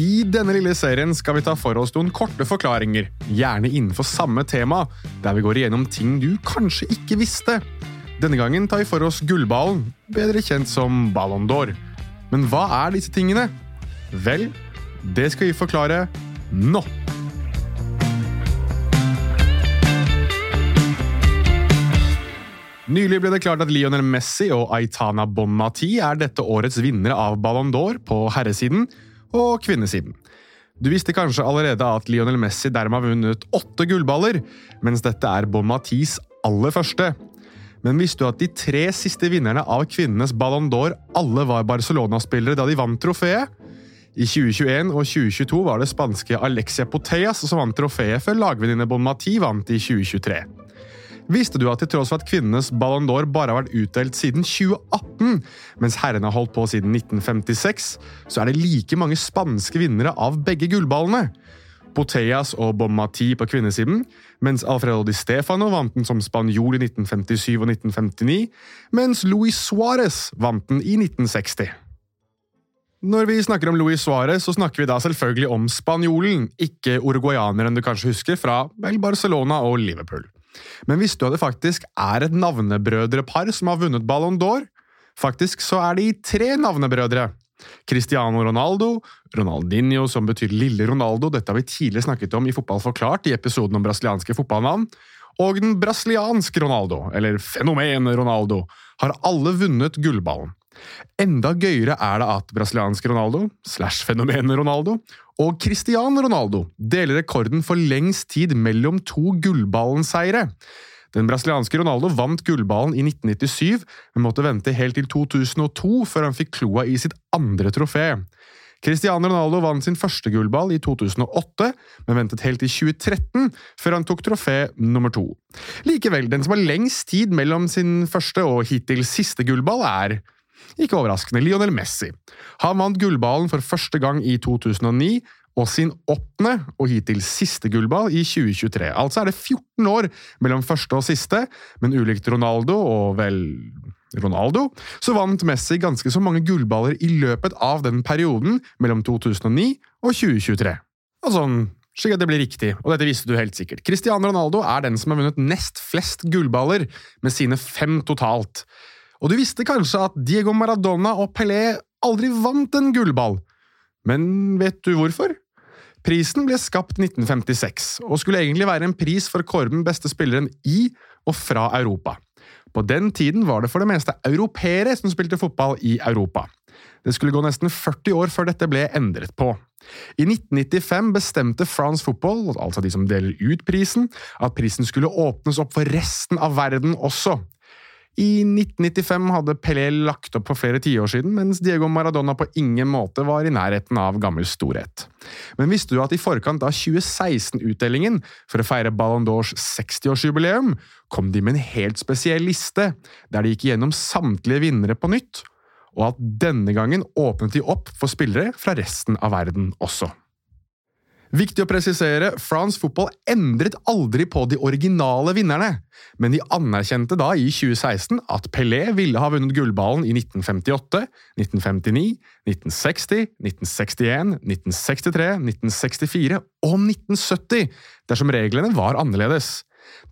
I denne lille serien skal vi ta for oss noen korte forklaringer, gjerne innenfor samme tema, der vi går igjennom ting du kanskje ikke visste. Denne gangen tar vi for oss gullballen, bedre kjent som Ballon d'Or. Men hva er disse tingene? Vel, det skal vi forklare nå. Nylig ble det klart at Lionel Messi og Aitana Bonmati er dette årets vinnere av Ballon d'Or på herresiden og kvinnesiden. Du visste kanskje allerede at Lionel Messi dermed har vunnet åtte gullballer, mens dette er Bon Matis aller første. Men visste du at de tre siste vinnerne av kvinnenes Ballon d'Or alle var Barcelona-spillere da de vant trofeet? I 2021 og 2022 var det spanske Alexia Poteas som vant trofeet, før lagvenninne Bonmati vant i 2023. Visste du at til tross for at kvinnenes Ballon d'Or bare har vært utdelt siden 2018, mens herrene har holdt på siden 1956, så er det like mange spanske vinnere av begge gullballene? Boteas og Bommati på kvinnesiden, mens Alfredo Di Stefano vant den som spanjol i 1957 og 1959, mens Luis Suárez vant den i 1960. Når vi snakker om Luis Suárez, så snakker vi da selvfølgelig om spanjolen, ikke uruguayaneren du kanskje husker fra vel Barcelona og Liverpool. Men visste du at det faktisk er et navnebrødrepar som har vunnet Ballon d'Or? Faktisk så er de tre navnebrødre. Cristiano Ronaldo, Ronaldinho som betyr lille Ronaldo, dette har vi tidligere snakket om i Fotball forklart i episoden om brasilianske fotballnavn, og den brasilianske Ronaldo, eller fenomen Ronaldo, har alle vunnet gullballen. Enda gøyere er det at brasilianske Ronaldo, slash fenomenet Ronaldo, og Cristiano Ronaldo deler rekorden for lengst tid mellom to gullballenseire. Den brasilianske Ronaldo vant gullballen i 1997, men måtte vente helt til 2002 før han fikk kloa i sitt andre trofé. Cristiano Ronaldo vant sin første gullball i 2008, men ventet helt til 2013 før han tok trofé nummer to. Likevel, den som har lengst tid mellom sin første og hittil siste gullball, er ikke overraskende, Lionel Messi. Han vant gullballen for første gang i 2009, og sin åttende og hittil siste gullball i 2023. Altså er det 14 år mellom første og siste, men ulikt Ronaldo og vel Ronaldo, så vant Messi ganske så mange gullballer i løpet av den perioden mellom 2009 og 2023. Og sånn slik at det blir riktig, og dette visste du helt sikkert. Cristiano Ronaldo er den som har vunnet nest flest gullballer, med sine fem totalt. Og du visste kanskje at Diego Maradona og Pelé aldri vant en gullball. Men vet du hvorfor? Prisen ble skapt 1956, og skulle egentlig være en pris for å kåre den beste spilleren i og fra Europa. På den tiden var det for det meste europeere som spilte fotball i Europa. Det skulle gå nesten 40 år før dette ble endret på. I 1995 bestemte France Football, altså de som deler ut prisen, at prisen skulle åpnes opp for resten av verden også. I 1995 hadde Pelé lagt opp for flere tiår siden, mens Diego Maradona på ingen måte var i nærheten av gammel storhet. Men visste du at i forkant av 2016-utdelingen, for å feire Ballon d'Ors 60-årsjubileum, kom de med en helt spesiell liste, der de gikk gjennom samtlige vinnere på nytt, og at denne gangen åpnet de opp for spillere fra resten av verden også. Viktig å presisere, France Football endret aldri på de originale vinnerne, men de anerkjente da i 2016 at Pelé ville ha vunnet gullballen i 1958, 1959, 1960, 1961, 1963, 1964 og 1970, dersom reglene var annerledes.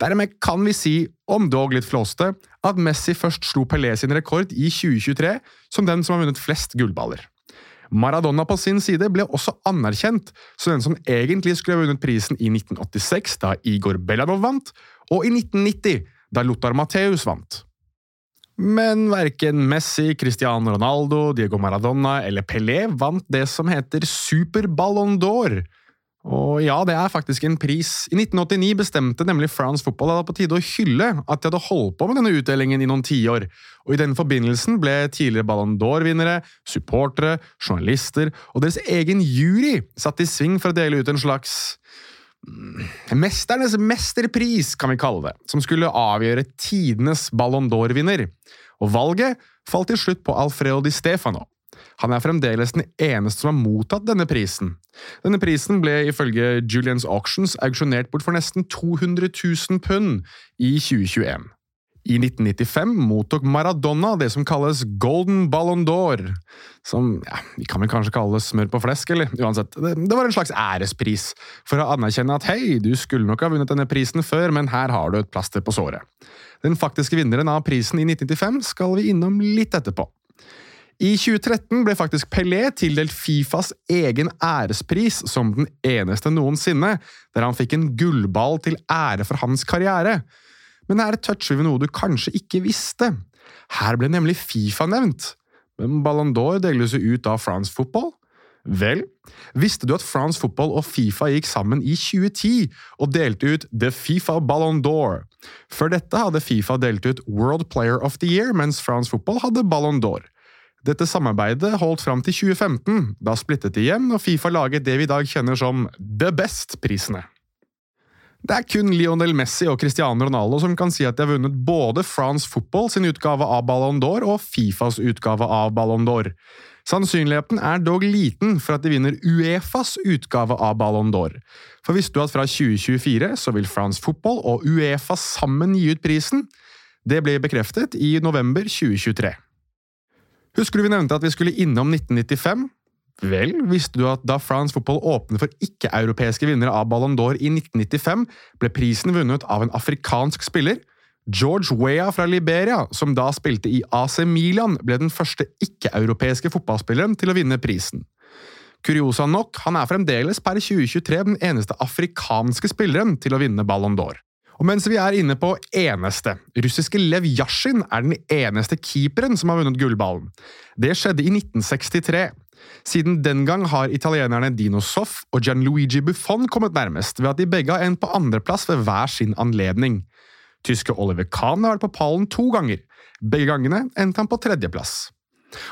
Dermed kan vi si, om dog litt flåste, at Messi først slo Pelé sin rekord i 2023 som den som har vunnet flest gullballer. Maradona på sin side ble også anerkjent som den som egentlig skulle ha vunnet prisen i 1986, da Igor Belanov vant, og i 1990, da Lothar Mateus vant. Men verken Messi, Cristiano Ronaldo, Diego Maradona eller Pelé vant det som heter Super Ballon d'Or, og ja, det er faktisk en pris. I 1989 bestemte nemlig France Football at det var på tide å hylle at de hadde holdt på med denne utdelingen i noen tiår, og i den forbindelsen ble tidligere Ballon d'Or-vinnere, supportere, journalister og deres egen jury satt i sving for å dele ut en slags mm, Mesternes mesterpris, kan vi kalle det, som skulle avgjøre tidenes Ballon d'Or-vinner. Og valget falt til slutt på Alfredo Di Stefano. Han er fremdeles den eneste som har mottatt denne prisen. Denne prisen ble ifølge Julians Auctions auksjonert bort for nesten 200 000 pund i 2021. I 1995 mottok Maradona det som kalles Golden Ballon d'Or. Som ja, vi kan vel kanskje kalle smør på flesk, eller uansett. Det, det var en slags ærespris for å anerkjenne at hei, du skulle nok ha vunnet denne prisen før, men her har du et plaster på såret. Den faktiske vinneren av prisen i 1995 skal vi innom litt etterpå. I 2013 ble faktisk Pelé tildelt Fifas egen ærespris som den eneste noensinne, der han fikk en gullball til ære for hans karriere. Men her toucher vi noe du kanskje ikke visste. Her ble nemlig Fifa nevnt. Men Ballon d'Or deles jo ut av France Football. Vel, visste du at France Football og Fifa gikk sammen i 2010 og delte ut The Fifa Ballon d'Or? Før dette hadde Fifa delt ut World Player of the Year, mens France Football hadde Ballon d'Or. Dette samarbeidet holdt fram til 2015. Da splittet de igjen, og Fifa laget det vi i dag kjenner som The Best-prisene. Det er kun Lionel Messi og Cristiano Ronaldo som kan si at de har vunnet både France Football sin utgave av Ballon d'Or og Fifas utgave av Ballon d'Or. Sannsynligheten er dog liten for at de vinner Uefas utgave av Ballon d'Or. For visste du at fra 2024 så vil France Football og Uefa sammen gi ut prisen? Det ble bekreftet i november 2023. Husker du vi nevnte at vi skulle innom 1995? Vel, visste du at da France Football åpnet for ikke-europeiske vinnere av Ballon d'Or i 1995, ble prisen vunnet av en afrikansk spiller? George Weah fra Liberia, som da spilte i AC Milan, ble den første ikke-europeiske fotballspilleren til å vinne prisen. Kuriosa nok, han er fremdeles per 2023 den eneste afrikanske spilleren til å vinne Ballon d'Or. Og mens vi er inne på eneste, russiske Lev Yashin er den eneste keeperen som har vunnet gullballen. Det skjedde i 1963. Siden den gang har italienerne Dino Soff og Gianluigi Buffon kommet nærmest, ved at de begge har endt på andreplass ved hver sin anledning. Tyske Oliver Kahn har vært på pallen to ganger. Begge gangene endte han på tredjeplass.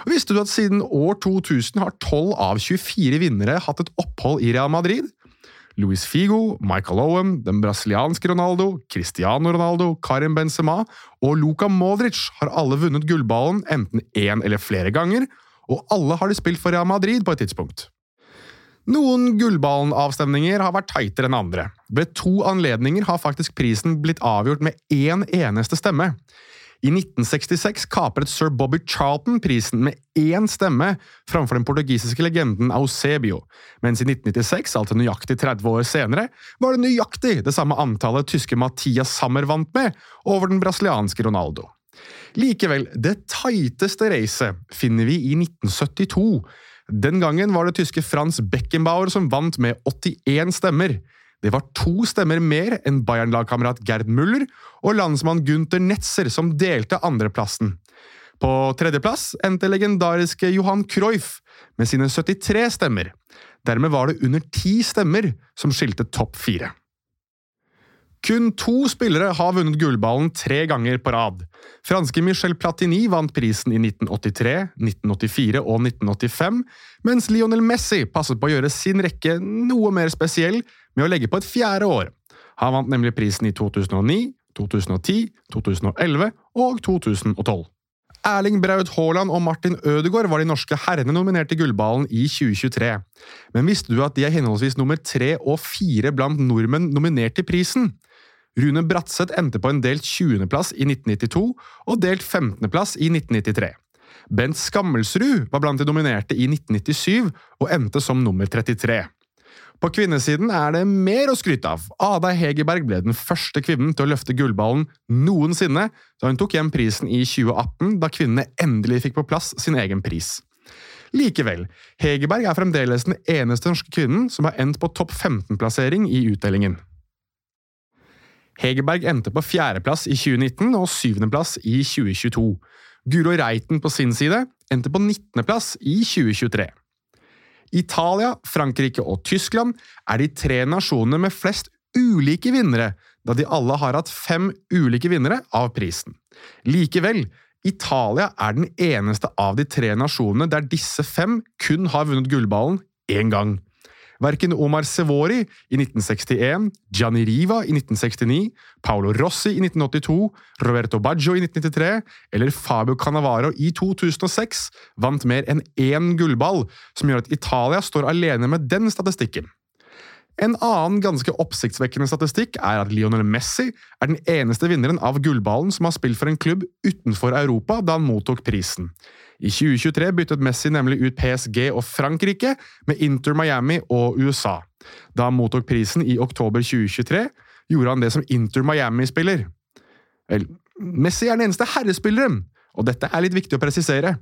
Og Visste du at siden år 2000 har 12 av 24 vinnere hatt et opphold i Real Madrid? Luis Figo, Michael Owen, den brasilianske Ronaldo, Cristiano Ronaldo, Karim Benzema og Luka Modric har alle vunnet gullballen enten én eller flere ganger, og alle har de spilt for Real Madrid på et tidspunkt. Noen gullballen-avstemninger har vært tightere enn andre. Ved to anledninger har faktisk prisen blitt avgjort med én eneste stemme. I 1966 kapret sir Bobby Charlton prisen med én stemme framfor den portugisiske legenden Ausebio, mens i 1996, altså nøyaktig 30 år senere, var det nøyaktig det samme antallet tyske Mathias Sammer vant med over den brasilianske Ronaldo. Likevel, det tighteste racet finner vi i 1972. Den gangen var det tyske Frans Beckenbauer som vant med 81 stemmer. Det var to stemmer mer enn Bayern-lagkamerat Gerd Muller og landsmann Gunther Netzer, som delte andreplassen. På tredjeplass endte legendariske Johan Cruyff med sine 73 stemmer. Dermed var det under ti stemmer som skilte topp fire. Kun to spillere har vunnet gullballen tre ganger på rad. Franske Michel Platini vant prisen i 1983, 1984 og 1985, mens Lionel Messi passet på å gjøre sin rekke noe mer spesiell med å legge på et fjerde år. Han vant nemlig prisen i 2009, 2010, 2011 og 2012. Erling Braut Haaland og Martin Ødegaard var de norske herrene nominert til Gullballen i 2023. Men visste du at de er henholdsvis nummer tre og fire blant nordmenn nominert til prisen? Rune Bratseth endte på en delt 20.-plass i 1992 og delt 15.-plass i 1993. Bent Skammelsrud var blant de nominerte i 1997 og endte som nummer 33. På kvinnesiden er det mer å skryte av. Ada Hegerberg ble den første kvinnen til å løfte gullballen noensinne, da hun tok hjem prisen i 2018, da kvinnene endelig fikk på plass sin egen pris. Likevel, Hegerberg er fremdeles den eneste norske kvinnen som har endt på topp 15-plassering i utdelingen. Hegerberg endte på fjerdeplass i 2019 og syvendeplass i 2022. Guro Reiten på sin side endte på nittendeplass i 2023. Italia, Frankrike og Tyskland er de tre nasjonene med flest ulike vinnere, da de alle har hatt fem ulike vinnere av prisen. Likevel, Italia er den eneste av de tre nasjonene der disse fem kun har vunnet gullballen én gang. Verken Omar Sevori i 1961, Gianni Riva i 1969, Paolo Rossi i 1982, Roberto Baggio i 1993 eller Fabio Cannavaro i 2006 vant mer enn én gullball, som gjør at Italia står alene med den statistikken. En annen ganske oppsiktsvekkende statistikk er at Lionel Messi er den eneste vinneren av gullballen som har spilt for en klubb utenfor Europa da han mottok prisen. I 2023 byttet Messi nemlig ut PSG og Frankrike med Inter Miami og USA. Da han mottok prisen i oktober 2023, gjorde han det som Inter Miami-spiller. Vel, Messi er den eneste herrespilleren, og dette er litt viktig å presisere.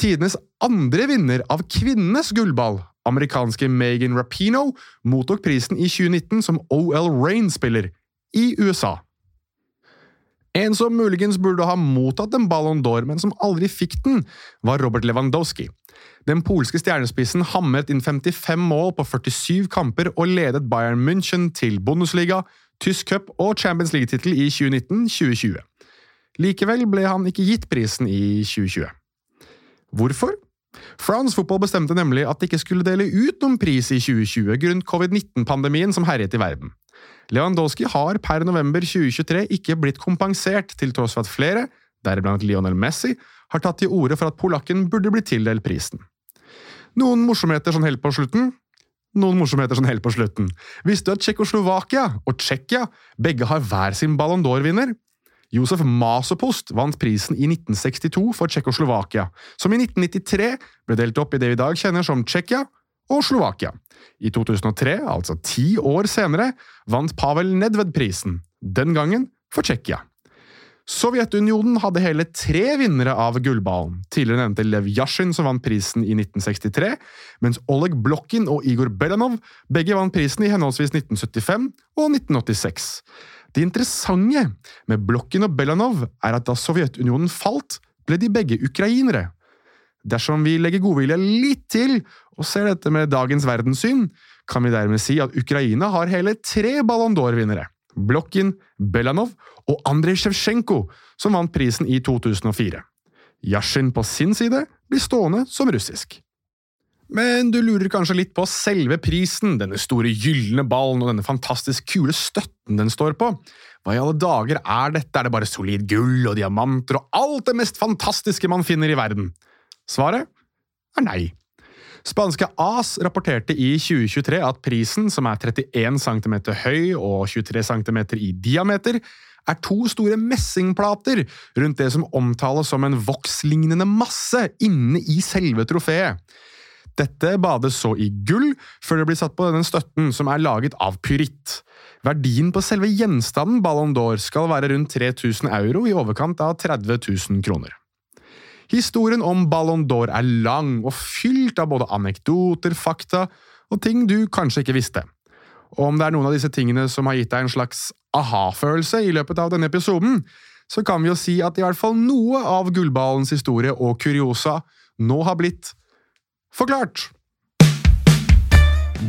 Tidenes andre vinner av kvinnenes gullball, amerikanske Megan Rapino, mottok prisen i 2019 som OL Rain-spiller i USA. En som muligens burde ha mottatt en Ballon d'Or, men som aldri fikk den, var Robert Lewandowski. Den polske stjernespissen hamret inn 55 mål på 47 kamper og ledet Bayern München til Bundesliga, tysk cup og Champions League-tittel i 2019-2020. Likevel ble han ikke gitt prisen i 2020. Hvorfor? France Football bestemte nemlig at de ikke skulle dele ut noen pris i 2020 grunnet covid-19-pandemien som herjet i verden. Lewandowski har per november 2023 ikke blitt kompensert, til tross for at flere, deriblant Lionel Messi, har tatt til orde for at polakken burde bli tildelt prisen. Noen morsomheter sånn helt på slutten. Noen morsomheter sånn helt på slutten. Visste du at Tsjekkoslovakia og Tsjekkia begge har hver sin Ballon d'Or-vinner? Josef Masopost vant prisen i 1962 for Tsjekkoslovakia, som i 1993 ble delt opp i det vi i dag kjenner som Tsjekkia og Slovakia. I 2003, altså ti år senere, vant Pavel Nedved prisen, den gangen for Tsjekkia. Sovjetunionen hadde hele tre vinnere av gullballen. Tidligere nevnte Lev Yashin, som vant prisen i 1963, mens Oleg Blokhin og Igor Belanov begge vant prisen i henholdsvis 1975 og 1986. Det interessante med Blokhin og Belanov er at da Sovjetunionen falt, ble de begge ukrainere. Dersom vi legger godvilje litt til og ser dette med dagens verdenssyn, kan vi dermed si at Ukraina har hele tre Ballon d'Or-vinnere. Blokhin, Belanov og Andrej Sjevtsjenko, som vant prisen i 2004. Yashin på sin side blir stående som russisk. Men du lurer kanskje litt på selve prisen, denne store gylne ballen og denne fantastisk kule støtten den står på. Hva i alle dager er dette, er det bare solid gull og diamanter og alt det mest fantastiske man finner i verden? Svaret er nei. Spanske AS rapporterte i 2023 at prisen, som er 31 cm høy og 23 cm i diameter, er to store messingplater rundt det som omtales som en vokslignende masse inne i selve trofeet. Dette bades så i gull, før det blir satt på denne støtten, som er laget av pyritt. Verdien på selve gjenstanden Ballon d'Or skal være rundt 3000 euro, i overkant av 30 000 kroner. Historien om Ballon d'Or er lang og fylt av både anekdoter, fakta og ting du kanskje ikke visste. Og om det er noen av disse tingene som har gitt deg en slags aha-følelse i løpet av denne episoden, så kan vi jo si at i hvert fall noe av gullballens historie og kuriosa nå har blitt forklart.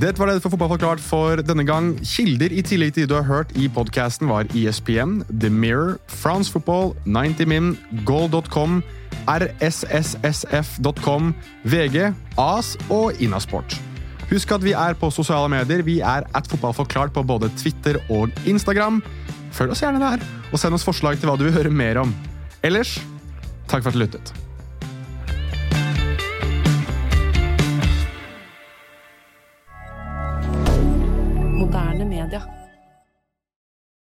Det var det for Fotball forklart for denne gang. Kilder i tillegg til de du har hørt i podkasten, var ESPN, The Mirror, France Football, 90min, goal.com, rsssf.com, VG, AS og Innasport. Husk at vi er på sosiale medier. Vi er at fotballforklart på både Twitter og Instagram. Følg oss gjerne der, og send oss forslag til hva du vil høre mer om. Ellers, takk for at du lyttet.